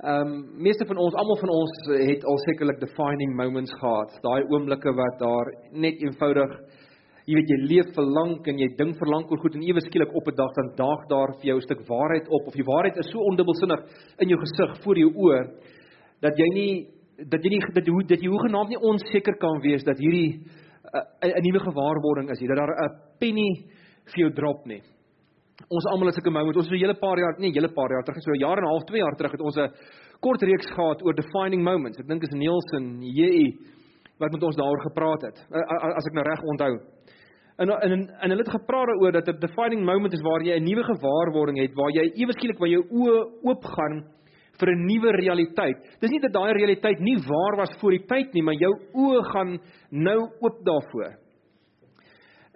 Ehm um, meeste van ons, almal van ons het al sekerlik defining moments gehad. Daai oomblikke wat daar net eenvoudig jy weet jy leef vir lank en jy dink vir lank oor goed en ewe skielik op 'n dag dan daag daar vir jou 'n stuk waarheid op of die waarheid is so ondubbelsinnig in jou gesig voor jou oë dat jy nie dat jy nie dat jy dat jy hoegenaamd nie onseker kan wees dat hierdie eh, 'n nuwe gewaarwording is hier dat daar 'n penny vir jou drop nie. Ons almal het sulke moments. Ons het 'n hele paar jaar, nee, 'n hele paar jaar terug, so 'n jaar en 'n half, 2 jaar terug het ons 'n kort reeks gehad oor defining moments. Ek dink is Nielsen, JE wat met ons daaroor gepraat het. As ek nou reg onthou. En en en hulle het gepraat daaroor dat 'n defining moment is waar jy 'n nuwe gewaarwording het, waar jy ewe skielik waar jou oë oopgaan vir 'n nuwe realiteit. Dis nie dat daai realiteit nie waar was voor die tyd nie, maar jou oë gaan nou oop daarvoor.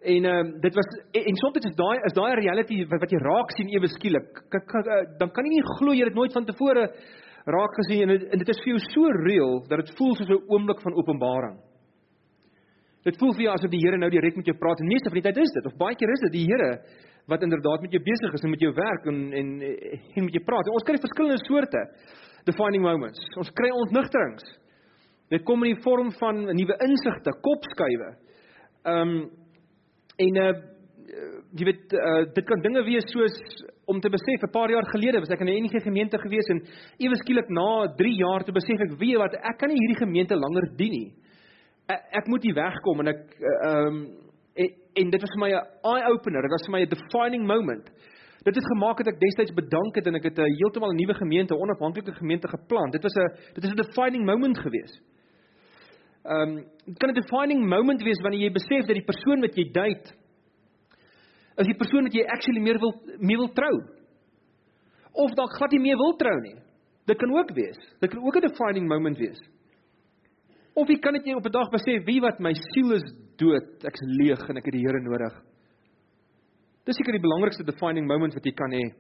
En ehm um, dit was en, soms is daai is daai reality wat, wat jy raak sien ewe skielik. Dan kan jy nie glo jy het nooit van tevore raak gesien en, en dit is vir jou so real dat dit voel soos 'n oomblik van openbaring. Dit voel vir jou asof die Here nou direk met jou praat. En meeste van die tyd is dit of baie keer is dit die Here wat inderdaad met jou besig is en met jou werk en en en met jou praat. En ons kry verskillende soorte defining moments. Ons kry ontnigterings. Dit kom in die vorm van nuwe insigte, kopskuive. Ehm um, en uh jy weet uh, dit kan dinge wees soos om te besef 'n paar jaar gelede was ek in 'n enige gemeente gewees en ewe skielik na 3 jaar te besef ek weet wat ek kan nie hierdie gemeente langer dien nie. Ek, ek moet hier wegkom en ek ehm uh, um, en, en dit was vir my 'n eye opener, dit was vir my 'n defining moment. Dit het gemaak dat ek destyds bedank het en ek het 'n heeltemal 'n nuwe gemeente, onafhanklike gemeente geplant. Dit was 'n dit is 'n defining moment geweest. Ehm um, kan 'n defining moment wees wanneer jy besef dat die persoon wat jy date is die persoon wat jy actually meer wil mee wil trou. Of dalk glad nie meer wil trou nie. Dit kan ook wees. Dit kan ook 'n defining moment wees. Of jy kan dit jy op 'n dag besef wie wat my siel is dood, ek's leeg en ek het die Here nodig. Dis seker die belangrikste defining moment wat jy kan hê.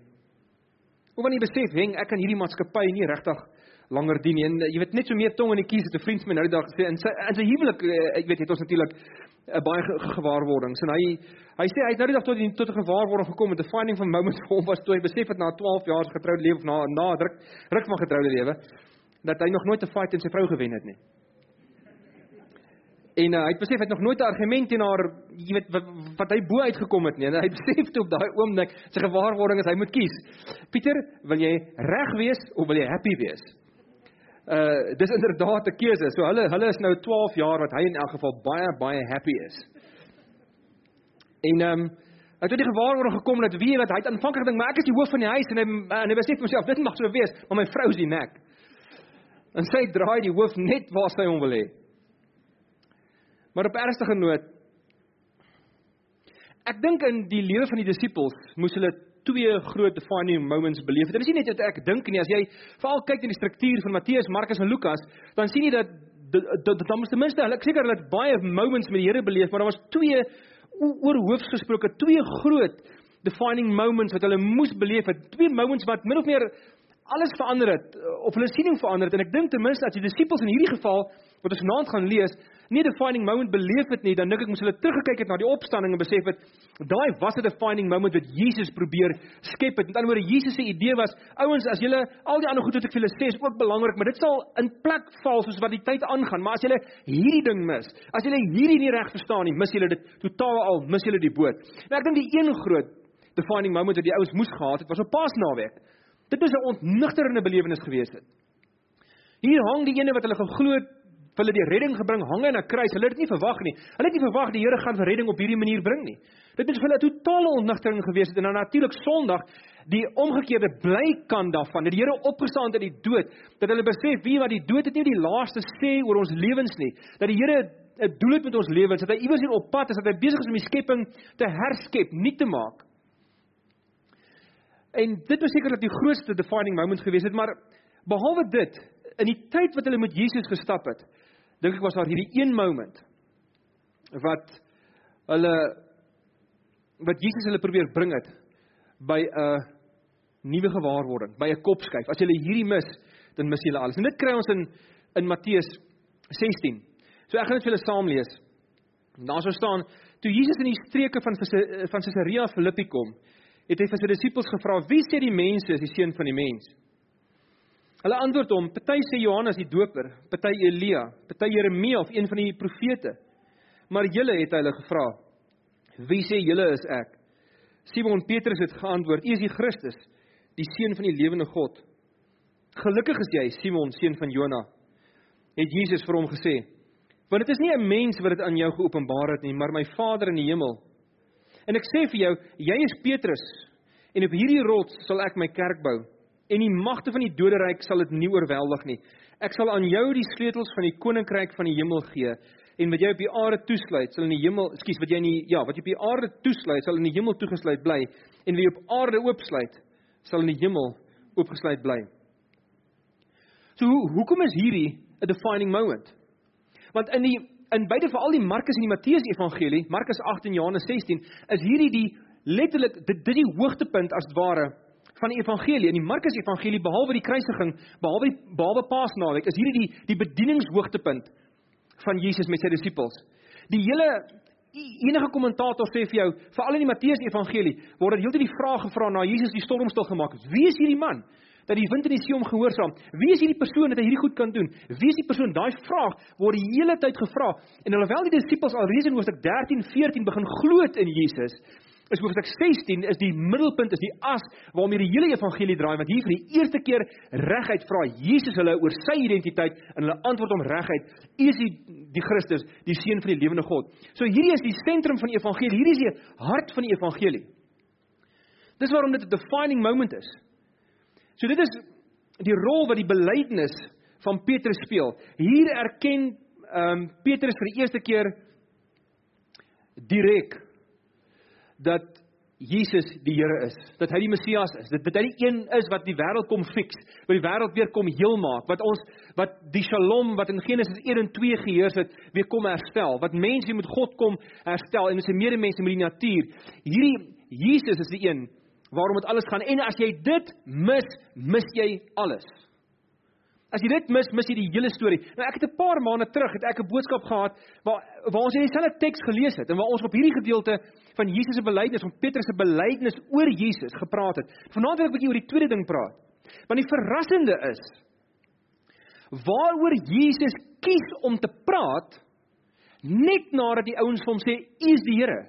Of wanneer jy besef, "Heng, ek kan hierdie maatskappy nie regtig langer dien nie. En uh, jy weet net so meer tong in die kies het 'n vriend van my nou die dag gesê in sy in sy huwelik uh, ek weet het ons natuurlik uh, baie ge gewaarwordings en hy hy sê hy het nou die dag tot die, tot 'n gewaarwording gekom met 'n finding van moment vir hom was toe hy besef het na 12 jaar se getroude lewe of na na druk ruk van getroude lewe dat hy nog nooit 'n fight teen sy vrou gewen het nie. En uh, hy het besef hy het nog nooit 'n argument teen haar, jy weet wat, wat hy bo uitgekom het nie. En hy besef toe op daai oomblik sy gewaarwording is hy moet kies. Pieter, wil jy reg wees of wil jy happy wees? Uh dis inderdaad 'n keuse. So hulle hulle is nou 12 jaar wat hy in elk geval baie baie happy is. En ehm um, hy het die gewaarwording gekom dat wie wat hy het aanvanklik gedink, maar ek is die hoof van die huis en hy en hy besef homself dit mag so wees, maar my vrou is die nek. En sy draai die hoof net waar sy hom wil hê. Maar op ernstige noot Ek dink in die lewe van die disippels moes hulle twee groot defining moments beleef het. Dit is nie net wat ek dink nie. As jy veral kyk na die struktuur van Matteus, Markus en Lukas, dan sien jy dat dat dan ten minste hulle seker hulle het baie moments met die Here beleef, maar daar was twee oor hoofs gesproke, twee groot defining moments wat hulle moes beleef het. Twee moments wat min of meer alles verander het of hulle siening verander het en ek dink ten minste as die disippels in hierdie geval wat ons vanaand gaan lees, nie 'n defining moment beleef het nie, dan dink ek moes hulle teruggekyk het na die opstanding en besef het daai was 'n defining moment wat Jesus probeer skep het. Met ander woorde, Jesus se idee was, ouens, as julle al die ander goed wat ek vir julle sê is ook belangrik, maar dit sal in plek val soos wat die tyd aangaan. Maar as julle hierdie ding mis, as julle hierdie nie reg verstaan nie, mis julle dit totaal al, mis julle die boot. Nou ek dink die een groot defining moment wat die ouens moes gehad het, was op Paasnaweek. Dit was 'n ontnigterende belewenis geweest het. Hier hang die ene wat hulle geglo het vir hulle die redding gebring hang aan 'n kruis. Hulle het dit nie verwag nie. Hulle het nie verwag die Here gaan vir redding op hierdie manier bring nie. Dit het vir hulle 'n totale ontnigtering gewees het en dan natuurlik Sondag die omgekeerde blykant daarvan dat die Here opgestaan het uit die dood. Dat hulle besef wie wat die dood het nie die laaste sê oor ons lewens nie. Dat die Here 'n doel het met ons lewens. Dat hy iewers hier op pad is, dat hy besig is om die skepping te herskep, nie te maak. En dit was sekerlik die grootste defining moment gewees het, maar behalwe dit, in die tyd wat hulle met Jesus gestap het, dink ek was daar hierdie een moment wat hulle wat Jesus hulle probeer bring het by 'n nuwe gewaarwording, by 'n kopskuif. As jy hierdie mis, dan mis jy alles. En dit kry ons in in Matteus 16. So ek gaan dit vir julle saam lees. Daar sou staan: Toe Jesus in die streke van van Caesarea Philippi kom, het hy vir sy disippels gevra: "Wie sê die mense is die seun van die mens?" Hulle antwoord hom: "Party sê Johannes die Doper, party Elia, party Jeremia of een van die profete." Maar julle het hulle gevra: "Wie sê julle is ek?" Simon Petrus het geantwoord: "U is die Christus, die seun van die lewende God." "Gelukkig is jy, Simon, seun van Jona," het Jesus vir hom gesê. "Want dit is nie 'n mens wat dit aan jou geopenbaar het nie, maar my Vader in die hemel. En ek sê vir jou, jy is Petrus, en op hierdie rots sal ek my kerk bou." En die magte van die doderyk sal dit nie oorweldig nie. Ek sal aan jou die sleutels van die koninkryk van die hemel gee en wat jy op die aarde toesluit sal in die hemel, ekskuus, wat jy in die ja, wat jy op die aarde toesluit sal in die hemel toegesluit bly en jy op aarde oopsluit sal in die hemel oopgesluit bly. So hoe hoekom is hierdie 'n defining moment? Want in die in beide veral die Markus en die Matteus evangelie, Markus 8 en Johannes 16, is hierdie die letterlik dit dit die hoogtepunt as ware van die evangelie in die Markus evangelie behalwe die kruisiging, behalwe die behalwe Paasnaweek, is hierdie die die bedieningshoogtepunt van Jesus met sy disippels. Die hele enige kommentator sê vir jou, veral in die Matteus evangelie, word dit heeltyd die vraag gevra na Jesus die storm stil gemaak het. Wie is hierdie man? dat die wind en die see hom gehoorsaam. Wie is hierdie persoon hy hierdie goed kan doen? Wie is die persoon? Daai vraag word die hele tyd gevra. En alhoewel die disippels alreeds in Hoofstuk 13, 14 begin glo in Jesus, is hoofstuk 16 is die middelpunt is die as waarmee die hele evangelie draai want hier vir die eerste keer reguit vra Jesus hulle oor sy identiteit en hulle antwoord hom reguit U is die die Christus die seun van die lewende God. So hierdie is die sentrum van die evangelie. Hierdie is die hart van die evangelie. Dis waarom dit 'n defining moment is. So dit is die rol wat die belydenis van Petrus speel. Hier erken ehm um, Petrus vir die eerste keer direk dat Jesus die Here is, dat hy die Messias is, dat dit hy die een is wat die wêreld kom fix, wat die wêreld weer kom heel maak, wat ons wat die Shalom wat in Genesis 1 en 2 geheers het, weer kom herstel, wat mense met God kom herstel en met sy medemense met die natuur. Hierdie Jesus is die een waarom dit alles gaan en as jy dit mis, mis jy alles. As jy dit mis, mis jy die hele storie. Nou ek het 'n paar maande terug het ek 'n boodskap gehad waar waar ons dieselfde teks gelees het en waar ons op hierdie gedeelte van Jesus se belydenis, van Petrus se belydenis oor Jesus gepraat het. Vanaand wil ek 'n bietjie oor die tweede ding praat. Want die verrassende is waaroor Jesus kies om te praat net nadat die ouens vir hom sê U is die Here.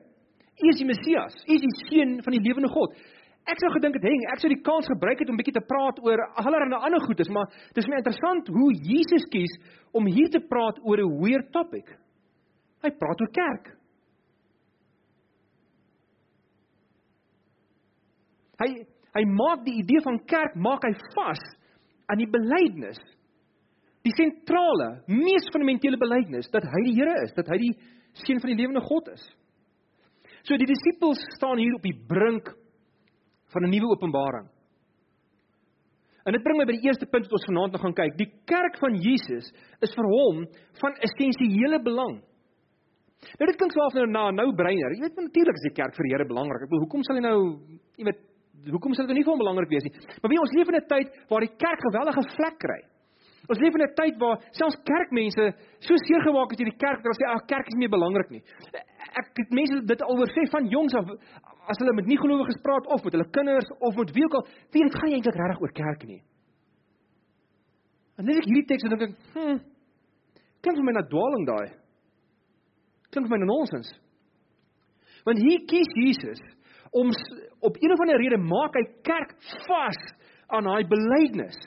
U is die Messias. U is die seun van die lewende God. Ek sou gedink het, "Heng, ek sou die kans gebruik het om bietjie te praat oor allerlei ander goedes, maar dit is my interessant hoe Jesus kies om hier te praat oor 'n weird topic. Hy praat oor kerk. Hy hy maak die idee van kerk maak hy vas aan die belydenis. Die sentrale, mees fundamentele belydenis dat hy die Here is, dat hy die seun van die lewende God is. So die disippels staan hier op die brink van 'n nuwe openbaring. En dit bring my by die eerste punt wat ons vanaand nog gaan kyk. Die kerk van Jesus is vir hom van essensiële belang. Nou dit klink so af nou na nou breiner. Jy weet natuurlik is die kerk vir die Here belangrik. Ek bedoel, hoekom sal hy nou, jy weet, hoekom sal dit nie vir hom belangrik wees nie? Maar wie ons leef in 'n tyd waar die kerk geweldige vlek kry. Ons leef in 'n tyd waar selfs kerkmense so seer gemaak is deur die kerk dat hulle sê ag kerk is nie meer belangrik nie. Ek het mense dit alhoor sê van jongs af as hulle met nie gelowiges praat of met hulle kinders of met wie ook al, weet dit gaan nie eintlik regtig oor kerk nie. En net ek hierdie teks dink ek, hm, klink vir my na dwaaling daai. Klink vir my na nonsens. Want hier kies Jesus om op een of ander rede maak hy kerk vas aan daai belydenis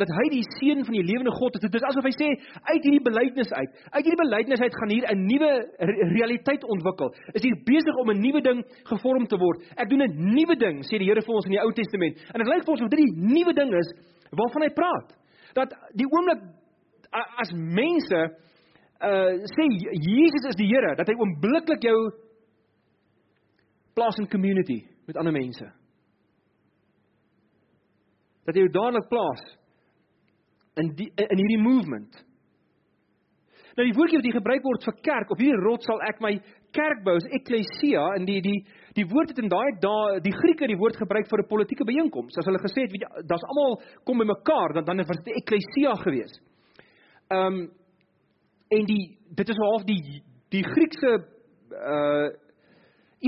dat hy die seun van die lewende God is. Dit is asof hy sê uit hierdie belydenis uit, uit hierdie belydenis uit gaan hier 'n nuwe realiteit ontwikkel. Is hier besig om 'n nuwe ding gevorm te word. Ek doen 'n nuwe ding, sê die Here vir ons in die Ou Testament. En dit lyk vir ons of dit die nuwe ding is waarvan hy praat. Dat die oomblik as mense uh sê Jesus is die Here, dat hy oombliklik jou plaas in community met ander mense. Dat hy jou dadelik plaas in die in hierdie movement. Nou die woordjie wat hier gebruik word vir kerk, op hierdie rots sal ek my kerk bou, is ekklesia en die die die woord het in daai dae die Grieke die woord gebruik vir 'n politieke byeenkoms. As hulle gesê het, weet jy, daar's almal kom bymekaar, dan dan was dit ekklesia geweest. Ehm um, en die dit is half die die Griekse uh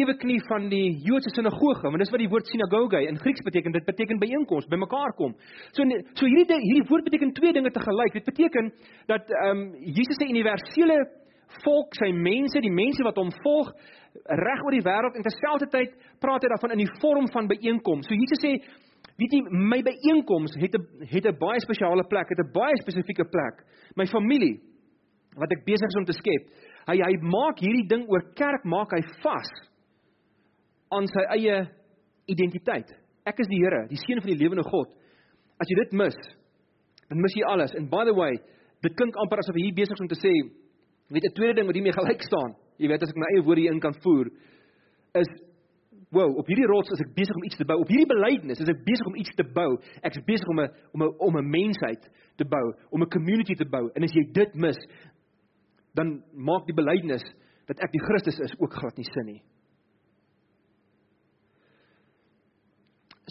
ewe knie van die Joodse sinagoge, want dis wat die woord sinagoge in Grieks beteken. Dit beteken byeenkoms, bymekaar kom. So so hierdie hierdie woord beteken twee dinge te gelyk. Dit beteken dat ehm um, Jesus se universele volk, sy mense, die mense wat hom volg reg oor die wêreld en terselfdertyd praat hy daarvan in die vorm van byeenkoms. So Jesus sê Weet jy, my byeenkoms het 'n het 'n baie spesiale plek, het 'n baie spesifieke plek. My familie wat ek besig is om te skep. Hy hy maak hierdie ding oor kerk maak hy vas aan sy eie identiteit. Ek is die Here, die seun van die lewende God. As jy dit mis, dan mis jy alles. And by the way, dit klink amper asof hy hier besig is om te sê, weet 'n tweede ding wat hiermee gelyk staan. Jy weet as ek my eie woorde hier in kan voer, is wow, op hierdie rots is ek besig om iets te bou. Op hierdie belydenis is ek besig om iets te bou. Ek is besig om 'n om 'n om 'n mensheid te bou, om 'n community te bou. En as jy dit mis, dan maak die belydenis dat ek die Christus is ook glad nie sin nie.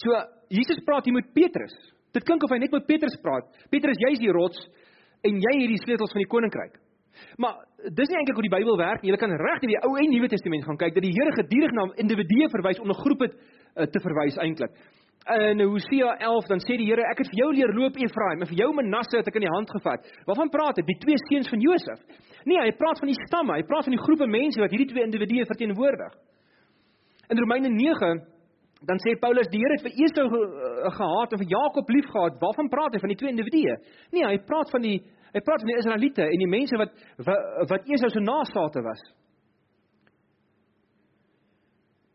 So Jesus praat hier met Petrus. Dit klink of hy net met Petrus praat. Petrus, jy's die rots en jy het die sleutels van die koninkryk. Maar dis nie eintlik hoe die Bybel werk nie. Jy kan reg in die Ou en Nuwe Testament gaan kyk dat die Here gedurig na individue verwys om 'n groepe uh, te verwys eintlik. In Hosea 11 dan sê die Here, ek het vir jou leer loop Efraim en vir jou Manasse het ek in die hand gevat. Waarvan praat hy? Die twee seuns van Josef. Nee, hy praat van die stamme, hy praat van die groepe mense wat hierdie twee individue verteenwoordig. In Romeine 9 dan sê Paulus die Here het vir Esau ge, uh, gehaat en vir Jakob liefgehad. Waarvan praat hy van die twee individue? Nee, hy praat van die Hy praat van die Israeliete en die mense wat wat, Esau se nageslagte was.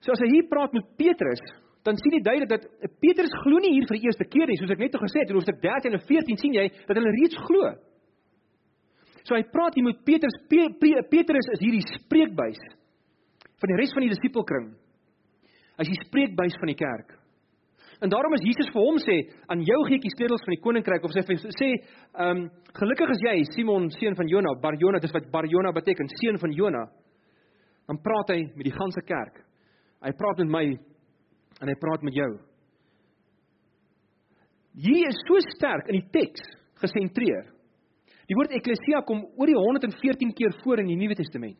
So as hy hier praat met Petrus, dan sien jy duidelik dat Petrus glo nie hier vir die eerste keer nie, soos ek net gesê het in hoofstuk 13 en 14 sien jy dat hulle reeds glo. So hy praat hier met Petrus, Pe, Pe, Petrus is hierdie spreekbuis van die res van die disipelkring. As die spreekbuis van die kerk. En daarom is Jesus vir hom sê, aan jou gee ek die sleutels van die koninkryk of sê sê, ehm um, gelukkig is jy Simon seun van Jona, Bar Jona, dis wat Bar Jona beteken, seun van Jona. Dan praat hy met die ganse kerk. Hy praat met my en hy praat met jou. Hierdie is so sterk in die teks gesentreer. Die woord eklesia kom oor die 114 keer voor in die Nuwe Testament.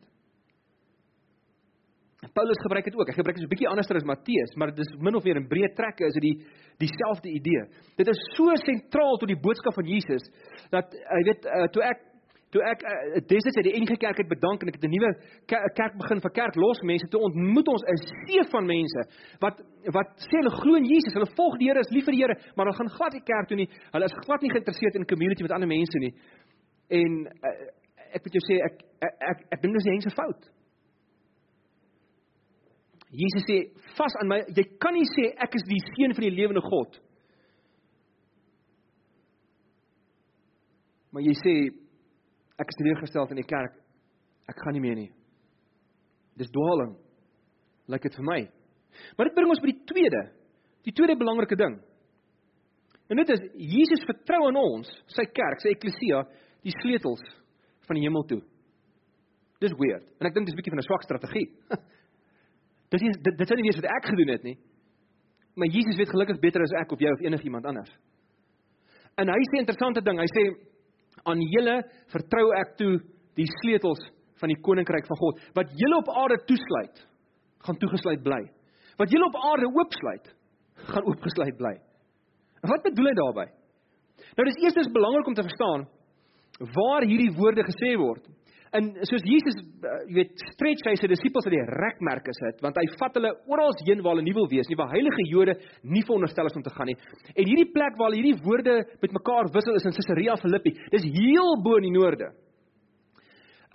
Paulus gebruik dit ook. Hy gebruik dit 'n bietjie anderster as Matteus, maar dit is min of meer in breë trekke is dit die dieselfde idee. Dit is so sentraal tot die boodskap van Jesus dat jy weet uh, toe ek toe ek uh, destyds uit die NG Kerk het bedank en ek het 'n nuwe kerk begin vir kerk los mense toe ontmoet ons 'n see van mense wat wat sê hulle glo in Jesus, hulle volg die Here, is lief vir die Here, maar hulle gaan glad nie kerk toe nie. Hulle is glad nie geïnteresseerd in community met ander mense nie. En uh, ek moet jou sê ek ek ek, ek dink dis die enigste fout. Jesus sê vas aan my, jy kan nie sê ek is die seun van die lewende God. Maar jy sê ek is teleurgestel in die kerk. Ek gaan nie meer nie. Dis dwaaling. Lyk dit vir my. Maar dit bring ons by die tweede, die tweede belangrike ding. En dit is Jesus vertrou aan ons, sy kerk, sy eklesia, die sleutels van die hemel toe. Dis weird. En ek dink dis 'n bietjie van 'n swak strategie. Dis nie dit, dit sou nie wees wat ek gedoen het nie. Maar Jesus weet gelukkig beter as ek of jy of enigiemand anders. En hy sê 'n interessante ding. Hy sê aan julle vertrou ek toe die sleutels van die koninkryk van God. Wat julle op aarde toesluit, gaan toegesluit bly. Wat julle op aarde oopsluit, gaan oopgesluit bly. En wat bedoel hy daarmee? Nou dis eerstens belangrik om te verstaan waar hierdie woorde gesê word. En soos Jesus, uh, jy weet, stretch hy sy disippels uit die rekmerke sit, want hy vat hulle oral heen waar hulle nie wil wees nie, waar heilige Jode nie veronderstel is om te gaan nie. En hierdie plek waar hierdie woorde met mekaar wissel is in Caesarea Philippi. Dis heel bo in die noorde.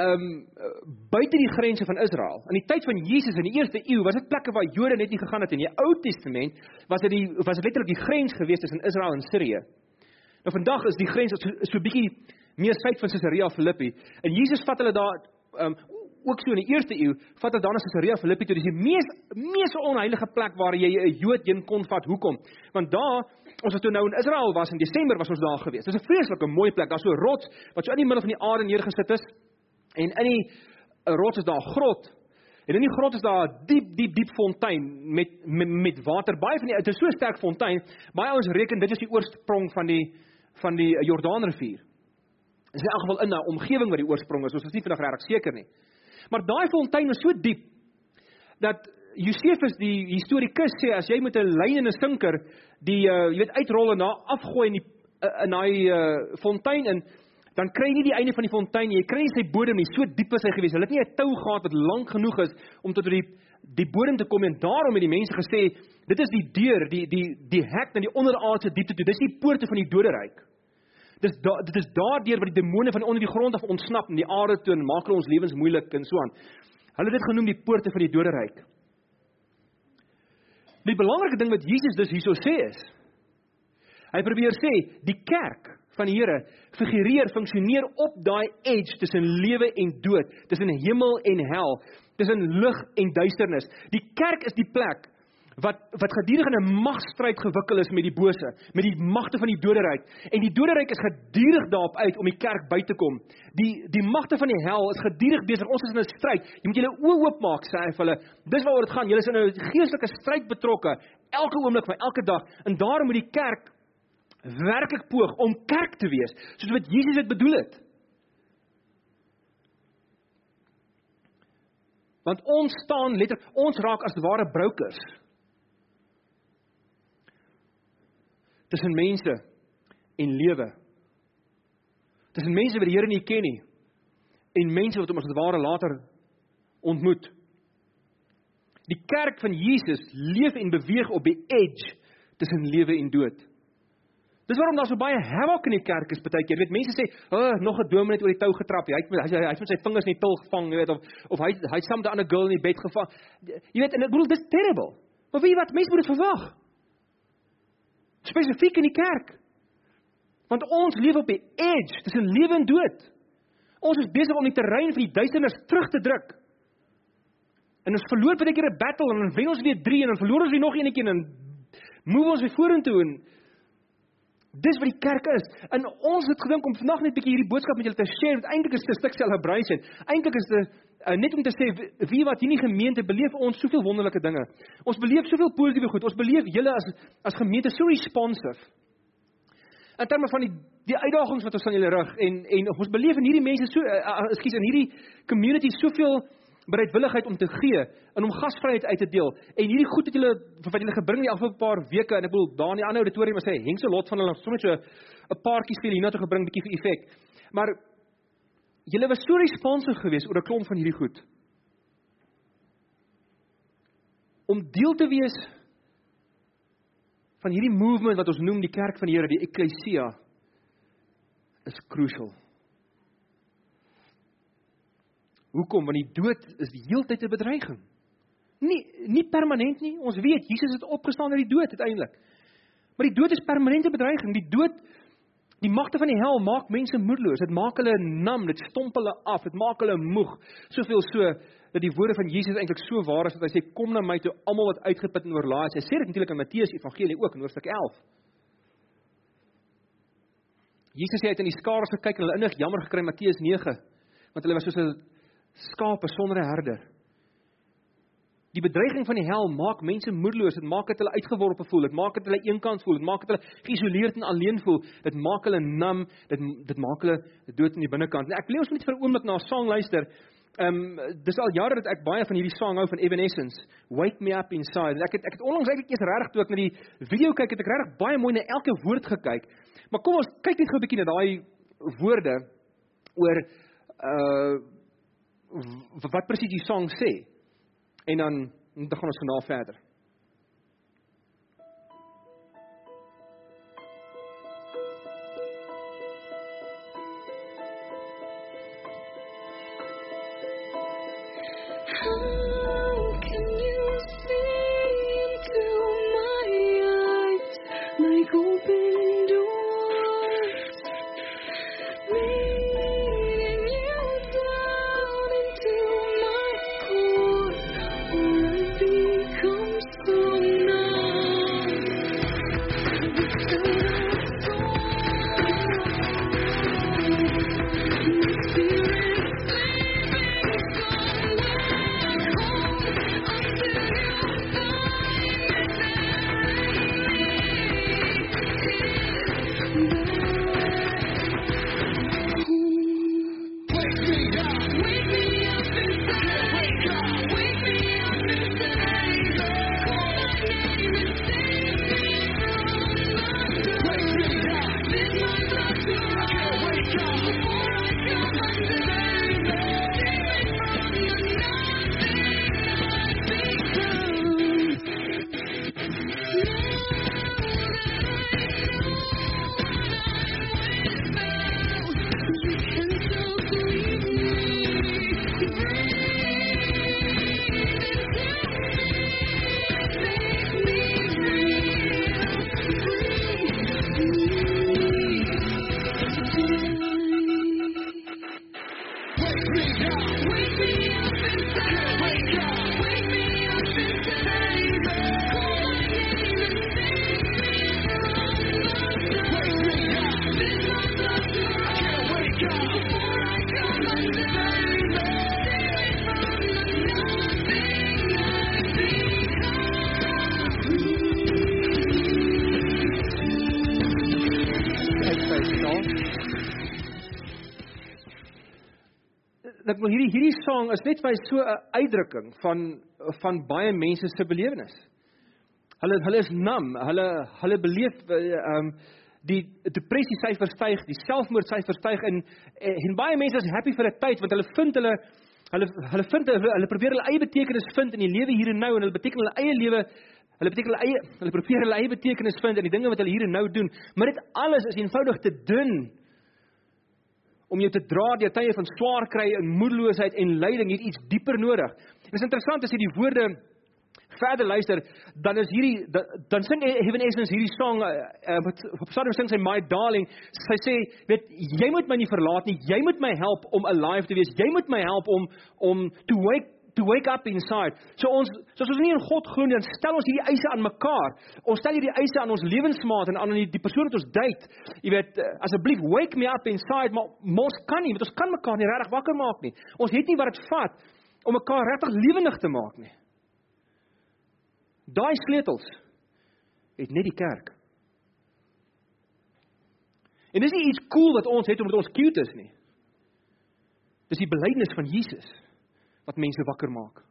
Ehm um, buite die grense van Israel. In die tyd van Jesus in die eerste eeu was dit plekke waar Jode net nie gegaan het in die Ou Testament, was dit die was dit letterlik die grens gewees tussen Israel en Sirië. Nou vandag is die grens so, so bietjie meer suid van Caesarea Philippi. En Jesus vat hulle daar um ook so in die eerste eeu, vat hulle dan na Caesarea Philippi toe. Dis die mees mees onheilige plek waar jy 'n Jood heen kon vat. Hoekom? Want daar ons was toe nou in Israel was in Desember was ons daar gewees. Dis 'n vreeslike mooi plek. Daar's so 'n rots wat so in die middel van die aarde neergesit is. En in die rots is daar 'n grot. En in die grot is daar 'n diep diep diep fontein met met, met water. Baie van die dit is so sterk fontein. Baie ouens reken dit is die oorsprong van die van die Jordaanrivier. Is in elk geval in 'n omgewing wat die oorsprong is. Ons is nie vandag regtig seker nie. Maar daai fontein is so diep dat Josefus die historikus sê as jy met 'n lyn en 'n sinker die uh, jy weet uitrol en na afgooi in die uh, in daai uh, fontein in dan kry jy nie die einde van die fontein nie. Jy kry nie sy bodem nie. So diep is hy gewees. Hulle het nie 'n tou gehad wat lank genoeg is om tot die die bodem te kom en daarom het die mense gesê dit is die deur, die die die hek na die onderaardse diepte toe. Dis die poorte van die doderyk. Dis da, dit is daardeur wat die demone van onder die grond af ontsnap en die aarde toe en maak ons lewens moeilik en so aan. Hulle het dit genoem die poorte van die doderyk. Die belangrike ding wat Jesus dus hierso sê is hy probeer sê die kerk van die Here figureer funksioneer op daai edge tussen lewe en dood, tussen hemel en hel, tussen lig en duisternis. Die kerk is die plek wat wat gedurig in 'n magstryd gewikkel is met die bose, met die magte van die doderyk. En die doderyk is gedurig daarop uit om die kerk by te kom. Die die magte van die hel is gedurig besig. Ons is in 'n stryd. Jy moet julle oë oopmaak, sê hy vir hulle. Dis waaroor dit gaan. Julle is in 'n geestelike stryd betrokke elke oomblik van elke dag. En daarom moet die kerk werklik poog om kerk te wees, soos wat Jesus dit bedoel het. Want ons staan letterlik, ons raak as ware brokers tussen mense en lewe. Tussen mense wat die Here nie ken nie en mense wat hom as ware later ontmoet. Die kerk van Jesus leef en beweeg op die edge tussen lewe en dood. Dis waarom daar so baie havoc in die kerk is baie keer. Jy weet, mense sê, "O, oh, nog 'n dominee het oor die tou getrap. Hy het hy hy het met sy vingers in die til gevang, jy weet, of of hy hy het saam met 'n ander girl in die bed gevang." Jy weet, en ek bedoel, dis terrible. Maar wie wat mense moet dit verwag? Spesifiek in die kerk. Want ons leef op die edge tussen lewe en dood. Ons is besig om die terrein van die duisternis terug te druk. En ons verloor baie keer 'n battle en dan wen ons weer 3 en dan verloor ons weer nog een keer en move ons weer vorentoe en Dis wat die kerk is. En ons het gedink om vandag net 'n bietjie hierdie boodskap met julle te share, eintlik is dit 'n stuk celebration. Eintlik is dit uh, net om te sê wie wat hierdie gemeente beleef ons soveel wonderlike dinge. Ons beleef soveel positiewe goed. Ons beleef julle as as gemeente so responsive. In terme van die die uitdagings wat ons aan julle rig en en ons beleef in hierdie mense so uh, ekskuus in hierdie community soveel bereidwilligheid om te gee en om gasvryheid uit te deel. En hierdie goed het julle wat julle gebring die afgelope paar weke en ek bedoel daar in die ander auditorium sê Henk se lot van hulle sommer so 'n paartjies vir hiernatoe gebring bietjie vir effek. Maar julle was so responsive geweest oor 'n klomp van hierdie goed. Om deel te wees van hierdie movement wat ons noem die kerk van die Here, die ekklesia is crucial. Hoekom? Want die dood is die heeltyd 'n bedreiging. Nie nie permanent nie. Ons weet Jesus het opgestaan uit die dood uiteindelik. Maar die dood is permanente bedreiging. Die dood die magte van die hel maak mense moedeloos. Dit maak hulle nam, dit stomp hulle af, dit maak hulle moeg. Soveel so dat die woorde van Jesus eintlik so waar is dat hy sê kom na my toe almal wat uitgeput en oorlaai is. Hy sê dit natuurlik in Matteus Evangelie ook in hoofstuk 11. Jesus sê hy het in die skare gekyk en hulle innig jammer gekry Matteus 9 want hulle was soos 'n skape sonder 'n herder. Die bedreiging van die hel maak mense moedeloos, dit maak dit hulle uitgeworpe voel, dit maak dit hulle eenkant voel, dit maak dit hulle geïsoleerd en alleen voel, dit maak hulle nam, dit dit maak hulle dood in die binnekant. Nou ek wil ons net vir 'n oomblik na 'n sang luister. Ehm um, dis al jare dat ek baie van hierdie sang hou van Evanescence, Wake Me Up Inside. Ek het ek het onlangs eintlik eers regtig toe ek na die video kyk, het ek regtig baie mooi na elke woord gekyk. Maar kom ons kyk net gou 'n bietjie na daai woorde oor uh wat presies die sang sê. En dan dan gaan ons vanaand verder. Thank you. Sang is net vir so 'n uitdrukking van van baie mense se belewenis. Hulle hulle is nam, hulle hulle beleef ehm um, die depressie syfers styg, die selfmoord syfers styg en en baie mense is happy vir 'n tyd want hulle vind hulle hulle hulle vind hulle probeer hulle eie betekenis vind in die lewe hier en nou en hulle beteken hulle eie lewe hulle beteken hulle eie hulle probeer hulle eie betekenis vind in die dinge wat hulle hier en nou doen, maar dit alles is eenvoudig te dun om jou te dra deur tye van swaar kry en moedeloosheid en lyding, het iets dieper nodig. Dit is interessant as jy die woorde verder luister, dan is hierdie dan sing Heaven Essence hierdie song uh, wat op Psalm sing sy my darling, sy sê, weet jy moet my nie verlaat nie, jy moet my help om alive te wees. Jy moet my help om om to wake to wake up inside. So ons soos ons nie in God glo nie, dan stel ons hierdie eise aan mekaar. Ons stel hierdie eise aan ons lewensmaat en aan die, die persoon wat ons date. Jy weet, eh, asseblief wake me up inside, maar ons kan nie, want ons kan mekaar nie regtig wakker maak nie. Ons het nie wat dit vat om mekaar regtig lewendig te maak nie. Daai sleutels het net die kerk. En dis nie iets cool wat ons het omdat ons cute is nie. Dis die belydenis van Jesus wat mense wakker maak.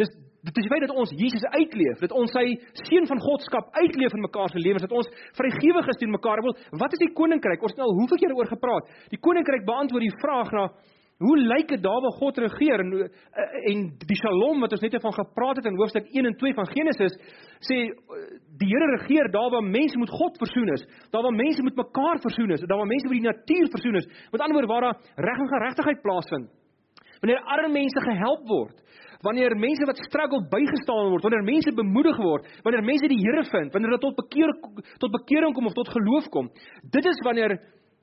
Dis dit is feit dat ons Jesus uitleef, dat ons sy seun van Godskap uitleef in mekaar se lewens, dat ons vrygewig is teen mekaar. Wil, wat is die koninkryk? Ons het al hoeveel keer oor gepraat. Die koninkryk beantwoord die vraag na hoe lyk dit daar waar God regeer en en die Shalom wat ons net van gepraat het in hoofstuk 1 en 2 van Genesis sê die Here regeer daar waar mense met God versoen is, daar waar mense met mekaar versoen is, daar waar mense met die natuur versoen is. Met ander woorde waar daar reg en geregtigheid plaasvind wanneer arme mense gehelp word, wanneer mense wat struggle bygestaan word, wanneer mense bemoedig word, wanneer mense die Here vind, wanneer hulle tot bekeer tot bekering kom of tot geloof kom. Dit is wanneer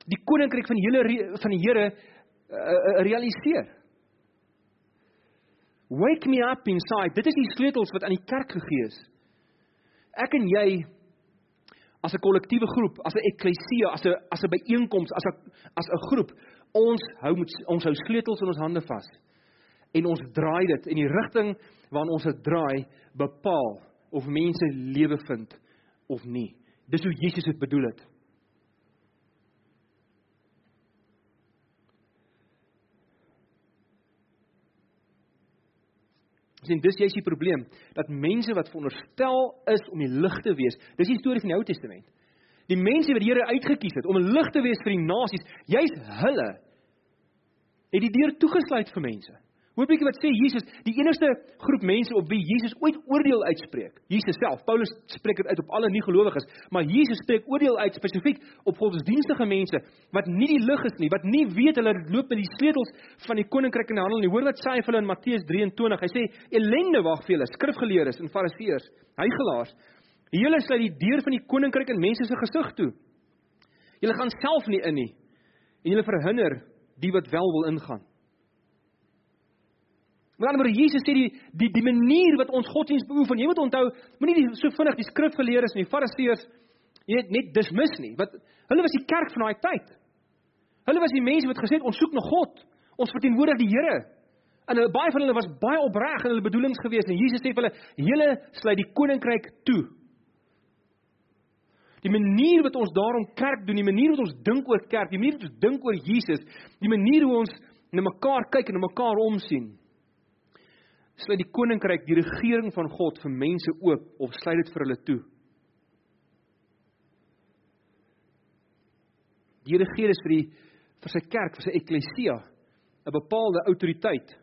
die koninkryk van die hele van die Here uh, uh, realiseer. Wake me up inside. Dit is die sleutels wat aan die kerk gegee is. Ek en jy as 'n kollektiewe groep, as 'n eklesia, as 'n as 'n byeenkoms, as 'n as 'n groep, ons hou met ons hou sleutels in ons hande vas. En ons draai dit in die rigting waarna ons dit draai, bepaal of mense lewe vind of nie. Dis hoe Jesus dit bedoel het. Sien, dis jy's die probleem dat mense wat veronderstel is om die lig te wees, dis die storie van die Ou Testament. Die mense wat die Here uitget kies het om 'n lig te wees vir die nasies, jy's hulle het die deur toegesluit vir mense. Hoor bietjie wat sê Jesus, die enigste groep mense op wie Jesus ooit oordeel uitspreek. Jesus self, Paulus spreek dit uit op alle nie-gelowiges, maar Jesus spreek oordeel uit spesifiek op godsdienstige mense wat nie die lig is nie, wat nie weet hulle loop met die sleutels van die koninkryk in die hande nie. Hoor wat sê hy vir hulle in Matteus 23. Hy sê: "Ellende wag vir julle, skrifgeleerdes en fariseërs, heiligelaars. Julle sluit die deur van die koninkryk in mense se gesig toe. Julle gaan self nie in nie en julle verhinder die wat wel wil ingaan." Met ander woorde Jesus sê die die die manier wat ons godsdienst beoefen, jy moet onthou, moenie so vinnig die skrifgeleerdes en die fariseërs jy weet net dismiss nie. Wat hulle was die kerk van daai tyd. Hulle was die mense wat gesê het ons soek na God. Ons verteenwoordig die Here. En hulle baie van hulle was baie opreg in hulle bedoelings gewees en Jesus sê vir hulle, julle sluit die koninkryk toe. Die manier wat ons daarom kerk doen, die manier wat ons dink oor kerk, die manier wat ons dink oor Jesus, die manier hoe ons na mekaar kyk en na mekaar omsien, sluit die koninkryk, die regering van God vir mense oop of sluit dit vir hulle toe? Die Here gee dus vir die vir sy kerk, vir sy eklesia 'n bepaalde autoriteit.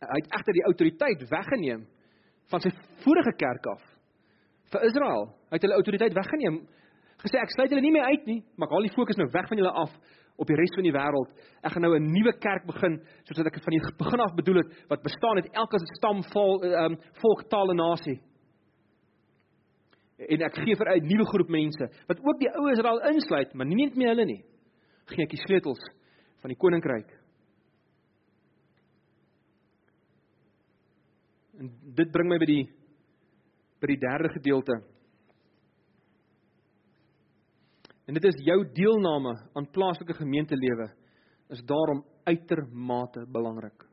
Hy het egter die autoriteit weggeneem van sy vorige kerk af vir Israel. Hy het hulle autoriteit weggeneem. Gesê ek sluit hulle nie meer uit nie, maar ek haal die fokus nou weg van julle af op die res van die wêreld. Ek gaan nou 'n nuwe kerk begin, soos wat ek van die begin af bedoel het, wat bestaan uit elke stam, vol, um, volk, taal en nasie. En ek gee vir 'n nuwe groep mense wat ook die ou Israel insluit, maar nie net meer hulle nie. Gee ek die sleutels van die koninkryk. En dit bring my by die by die derde gedeelte. En dit is jou deelname aan plaaslike gemeentelewe is daarom uitermate belangrik.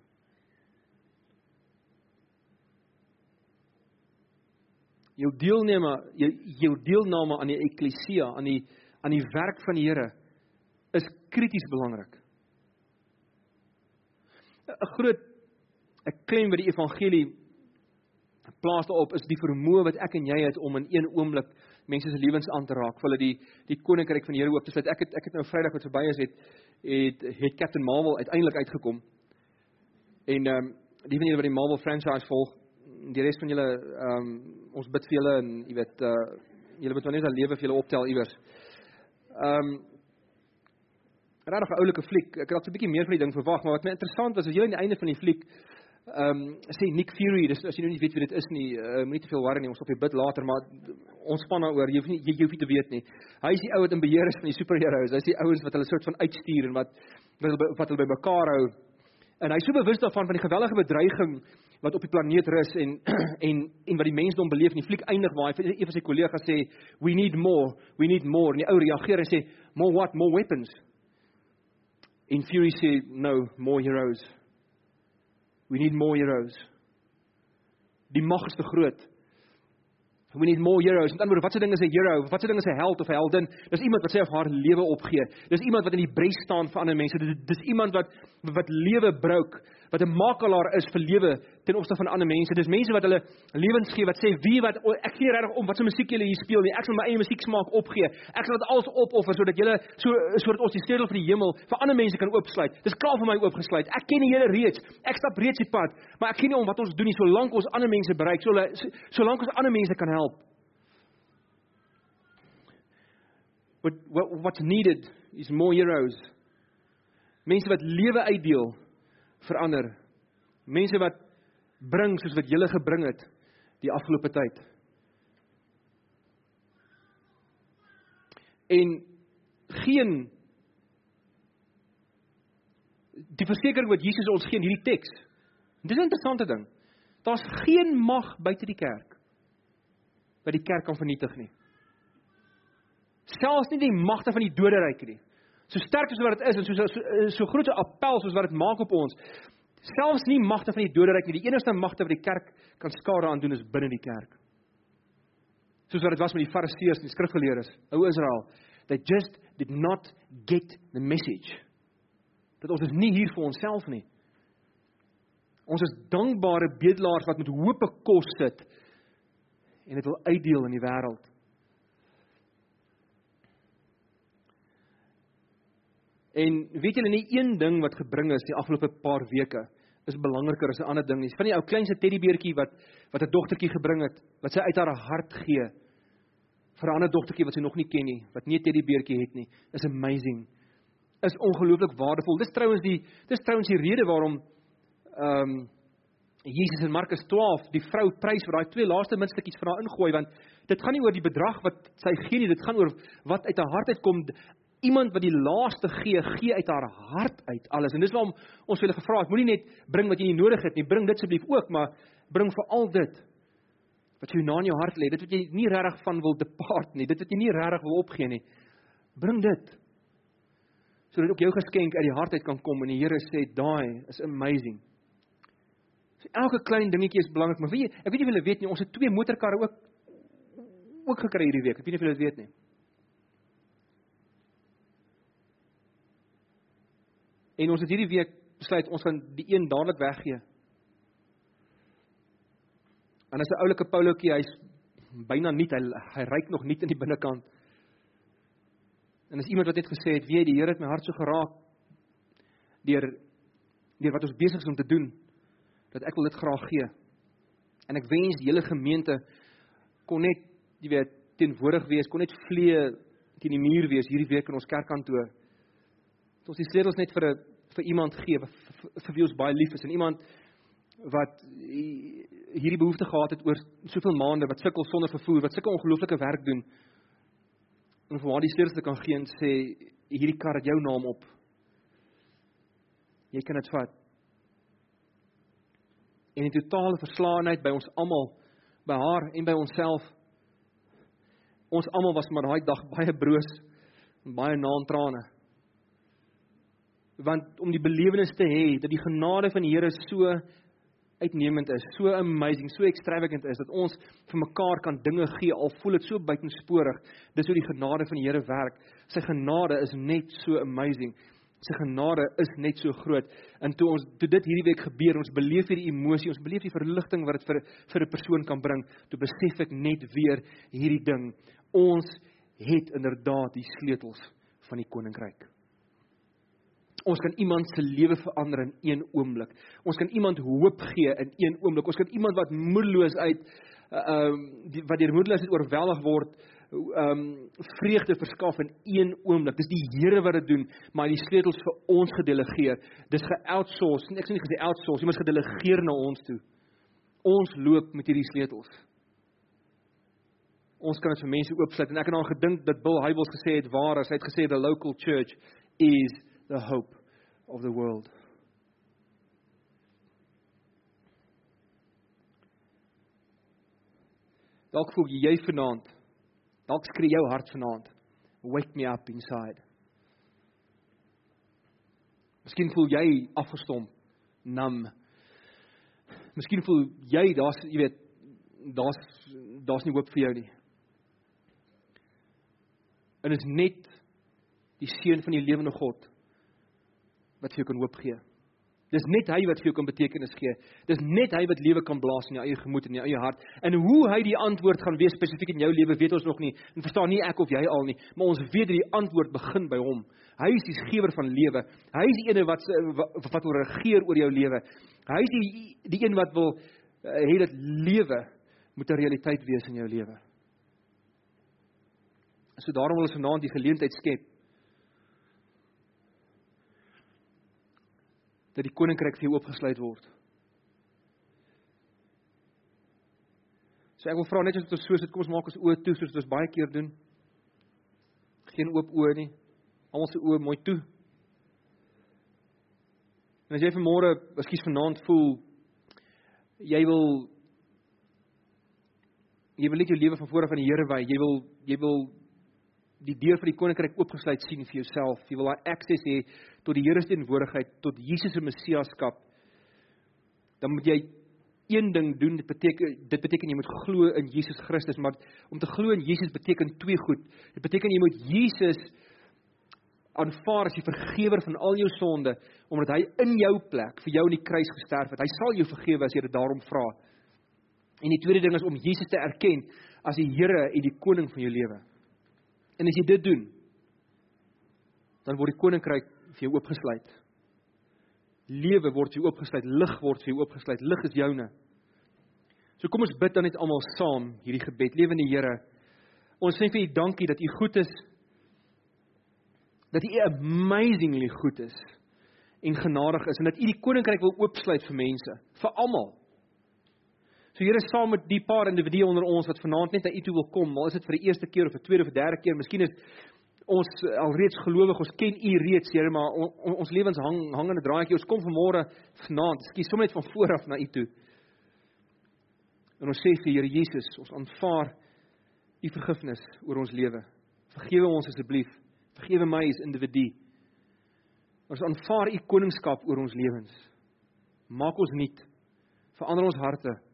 Jou deelname jou, jou deelname aan die eklesia, aan die aan die werk van die Here is krities belangrik. 'n Groot 'n klem by die evangelie plaas daarop is die vermoë wat ek en jy het om in een oomblik mense se lewens aan te raak, vir hulle die die koninkryk van die Here oop te sluit. Ek het ek het nou Vrydag wat verby is het het het Captain Marvel uiteindelik uitgekom. En ehm um, die van julle wat die Marvel franchise volg, die res van julle ehm um, ons bid vir julle en jy weet uh julle moet wanneer se lewe vir julle optel iewers. Ehm um, regtig 'n oulike fliek. Ek het 'n bietjie meer van die ding verwag, maar wat my interessant was, as jy aan die einde van die fliek ehm um, sê Nick Fury, dis as jy nou nie weet wie dit is nie, uh, moenie te veel worry nie, ons op die bid later, maar ons span daaroor, jy hoef nie jy, jy hoef nie te weet nie. Hy is die ou wat in beheer is van die superheroes. Hy is die ouens wat hulle soort van uitstuur en wat wat hulle wat hulle bymekaar hou. En hy is so bewus daarvan van die gewellige bedreiging wat op die planeet rus en en en wat die mensdom beleef. In die fliek eindig waar hy een van sy kollegas sê, "We need more, we need more." En die ou reageer en sê, "More what? More weapons." En Fury sê, "No, more heroes." We need more heroes. Die mag is te groot. We need more heroes. Met ander woorde, wat se ding is 'n hero? Wat se ding is 'n held of 'n heldin? Dis iemand wat sy of haar lewe opgee. Dis iemand wat in die bres staan vir ander mense. Dis, dis iemand wat wat lewe brouk wat 'n makelaar is vir lewe ten opsigte van ander mense. Dis mense wat hulle lewens gee wat sê wie wat ek gee regtig om wat se musiek julle hier speel nie. Ek sal my eie musieksmaak opgee. Ek sal dit alles opoffer sodat julle so sodat ons die sleutel vir die hemel vir ander mense kan oopsluit. Dis klaar vir my oopgesluit. Ek ken die Here reeds. Ek stap reeds die pad, maar ek gee nie om wat ons doen nie solank ons ander mense bereik, solank ons ander mense kan help. What, what what's needed is more heroes. Mense wat lewe uitdeel verander. Mense wat bring soos wat julle gebring het die afgelope tyd. En geen die versekering wat Jesus ons gee in hierdie teks. Dis 'n interessante ding. Daar's geen mag buite die kerk wat die kerk kan vernietig nie. Selfs nie die magte van die doderyk nie so sterk as wat dit is en so so, so groot 'n appel soos wat dit maak op ons. Selfs nie magte van die doderyk nie. Die enigste magte wat die kerk kan skade aan doen is binne die kerk. Soos wat dit was met die Fariseërs en die skrifgeleerdes, ou Israel. They just did not get the message. Dat ons is nie hier vir onsself nie. Ons is dankbare bedelaars wat met hoop kos sit en dit wil uitdeel in die wêreld. En weet julle nie een ding wat gebring is die afgelope paar weke is belangriker as 'n ander ding nie. Van die ou kleinste teddybeertjie wat wat 'n dogtertjie gebring het, wat sy uit haar hart gee vir 'n ander dogtertjie wat sy nog nie ken nie, wat nie 'n teddybeertjie het nie, is amazing. Is ongelooflik waardevol. Dis trouens die dis trouens die rede waarom ehm um, Jesus in Markus 12 die vrou prys vir daai twee laaste muntstukkies van haar ingooi want dit gaan nie oor die bedrag wat sy gee nie, dit gaan oor wat uit haar hart uitkom iemand wat die laaste gee, gee uit haar hart uit alles. En dis waarom ons hulle gevra het, moenie net bring wat jy nie nodig het nie, bring dit asseblief ook, maar bring veral dit wat jy na in jou hart lê, dit wat jy nie regtig van wil depart nie, dit wat jy nie regtig wil opgee nie. Bring dit. Sodat ook jou geskenk uit die hart uit kan kom en die Here sê, "Daai is amazing." So elke klein dingetjie is belangrik, maar weet jy, ek weet nie of julle weet nie, ons het twee motorkarre ook ook gekry hierdie week. Ek weet nie of julle dit weet nie. En ons het hierdie week besluit ons gaan die een dadelik weggee. En as 'n oulike Paulootjie, hy's byna nie hy hy ryk nog nie in die binnekant. En as iemand wat net gesê het, weet die Here het my hart so geraak deur deur wat ons besig is om te doen dat ek wil dit graag gee. En ek wens die hele gemeente kon net, jy weet, teenwoordig wees, kon net vlee teen die muur wees hierdie week in ons kerkkantoor. Dat ons die sleutels net vir 'n vir iemand gee vir, wie ons baie lief is en iemand wat hierdie behoefte gehad het oor soveel maande wat sukkel sonder vervoer, wat sulke ongelooflike werk doen. En vir haar die sleutels te kan gee en sê hierdie kar het jou naam op. Jy kan dit vat. En in totale verslaanheid by ons almal, by haar en by onsself. Ons almal was maar daai dag baie broos en baie naantrane want om die belewenis te hê dat die genade van die Here so uitnemend is, so amazing, so extravagant is dat ons vir mekaar kan dinge gee al voel dit so buitensporig. Dis hoe die genade van die Here werk. Sy genade is net so amazing. Sy genade is net so groot. En toe ons toe dit hierdie week gebeur, ons beleef hierdie emosie, ons beleef die verligting wat dit vir vir 'n persoon kan bring, toe besef ek net weer hierdie ding. Ons het inderdaad die sleutels van die koninkryk. Ons kan iemand se lewe verander in een oomblik. Ons kan iemand hoop gee in een oomblik. Ons kan iemand wat moedeloos uit ehm uh, wat deur moedeloosheid oorweldig word, ehm um, vreugde verskaf in een oomblik. Dis die Here wat dit doen, maar die sleutels vir ons gedelegeer. Dis ge-outsource. Ek sê nie gesê outsource, maar gedelegeer na ons toe. Ons loop met hierdie sleutels. Ons kan dit vir mense oopsluit en ek het aan gedink dat Bill Hybels gesê het waar as hy het gesê the local church is the hope of the world. Dalk voel jy vanaand. Dalk skree jou hart vanaand. Wake me up inside. Miskien voel jy afgestomp, nam. Miskien voel jy daar's, jy weet, daar's daar's nie hoop vir jou nie. En is net die seun van die lewende God wat vir jou kan hoop gee. Dis net hy wat vir jou kan betekenis gee. Dis net hy wat lewe kan blaas in jou eie gemoed en in jou eie hart. En hoe hy die antwoord gaan wees spesifiek in jou lewe, weet ons nog nie. En verstaan nie ek of jy al nie, maar ons weet dat die antwoord begin by hom. Hy is die gewer van lewe. Hy is die ene wat wat, wat wil regeer oor jou lewe. Hy is die die een wat wil uh, hê dat lewe moet 'n realiteit wees in jou lewe. So daarom wil ons vanaand die geleentheid skep dat die koninkryk vir jou oopgesluit word. So ek wil vra net as ons so sit, kom ons maak ons oë toe soos ons baie keer doen. Geen oop oë nie. Almal se oë mooi toe. En as jy vanmôre, ekskuus vanaand voel jy wil jy wil net jou lewe van voor af aan die Here wy. Jy wil jy wil die deur vir die koninkryk oopgesluit sien vir jouself. Jy wil daai akses hê tot die Here se teenwoordigheid, tot Jesus se messiaskap. Dan moet jy een ding doen. Dit beteken dit beteken jy moet glo in Jesus Christus, maar om te glo in Jesus beteken twee goed. Dit beteken jy moet Jesus aanvaar as die vergewer van al jou sonde omdat hy in jou plek vir jou aan die kruis gesterf het. Hy sal jou vergewe as jy dit daarom vra. En die tweede ding is om Jesus te erken as die Here en die koning van jou lewe. En as jy dit doen, dan word die koninkryk vir jou oopgesluit. Lewe word vir jou oopgesluit, lig word vir jou oopgesluit. Lig is joune. So kom ons bid dan net almal saam hierdie gebed. Lewende Here, ons sê vir U dankie dat U goed is. Dat U amazingly goed is en genadig is en dat U die koninkryk wil oopsluit vir mense, vir almal. So Here saam met die paar individue onder ons wat vanaand net na U toe wil kom, maar is dit vir die eerste keer of vir tweede of derde keer, miskien is ons alreeds gelowig, ons ken U reeds, Here, maar on, on, ons lewens hang hang in 'n draadjie. Ons kom vanmôre vanaand, skie sommer net van voor af na U toe. En ons sê vir Here Jesus, ons aanvaar U vergifnis oor ons lewe. Vergewe ons asseblief. Vergewe my as individu. Ons aanvaar U koningskap oor ons lewens. Maak ons nuut. Verander ons harte.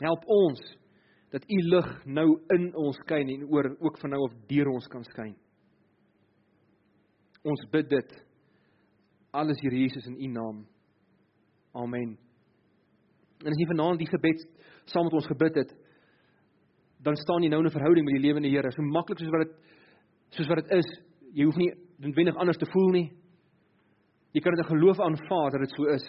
Help ons dat u lig nou in ons skyn en oor ook van nou af deur ons kan skyn. Ons bid dit alles Here Jesus in u naam. Amen. En as jy vanaand die gebed saam met ons gebid het, dan staan jy nou in 'n verhouding met die lewende Here. So maklik soos wat dit soos wat dit is, jy hoef nie noodwendig anders te voel nie. Jy kan dit in geloof aanvaar dat dit so is.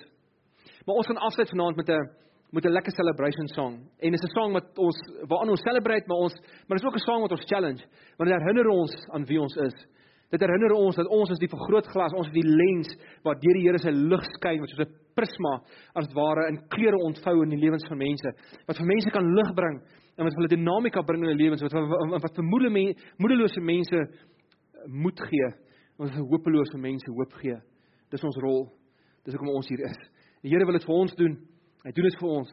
Maar ons gaan afsluit vanaand met 'n met 'n lekker celebration song. En dis 'n song wat ons waaraan ons celebrate, maar ons maar dis ook 'n song wat ons challenge, want dit herinner ons aan wie ons is. Dit herinner ons dat ons is die vergrootglas, ons is die lens wat deur die Here se lig skyn, wat soos 'n prisma as ware in kleure ontvou in die lewens van mense, wat vir mense kan lig bring en wat hulle dinamika bring in hulle lewens, wat wat, wat vir moedelose moedelose mense moed gee, wat vir hopelose mense hoop gee. Dis ons rol. Dis hoekom ons hier is. Die Here wil dit vir ons doen. Hy doen dit vir ons,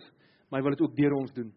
maar hy wil dit ook deur ons doen.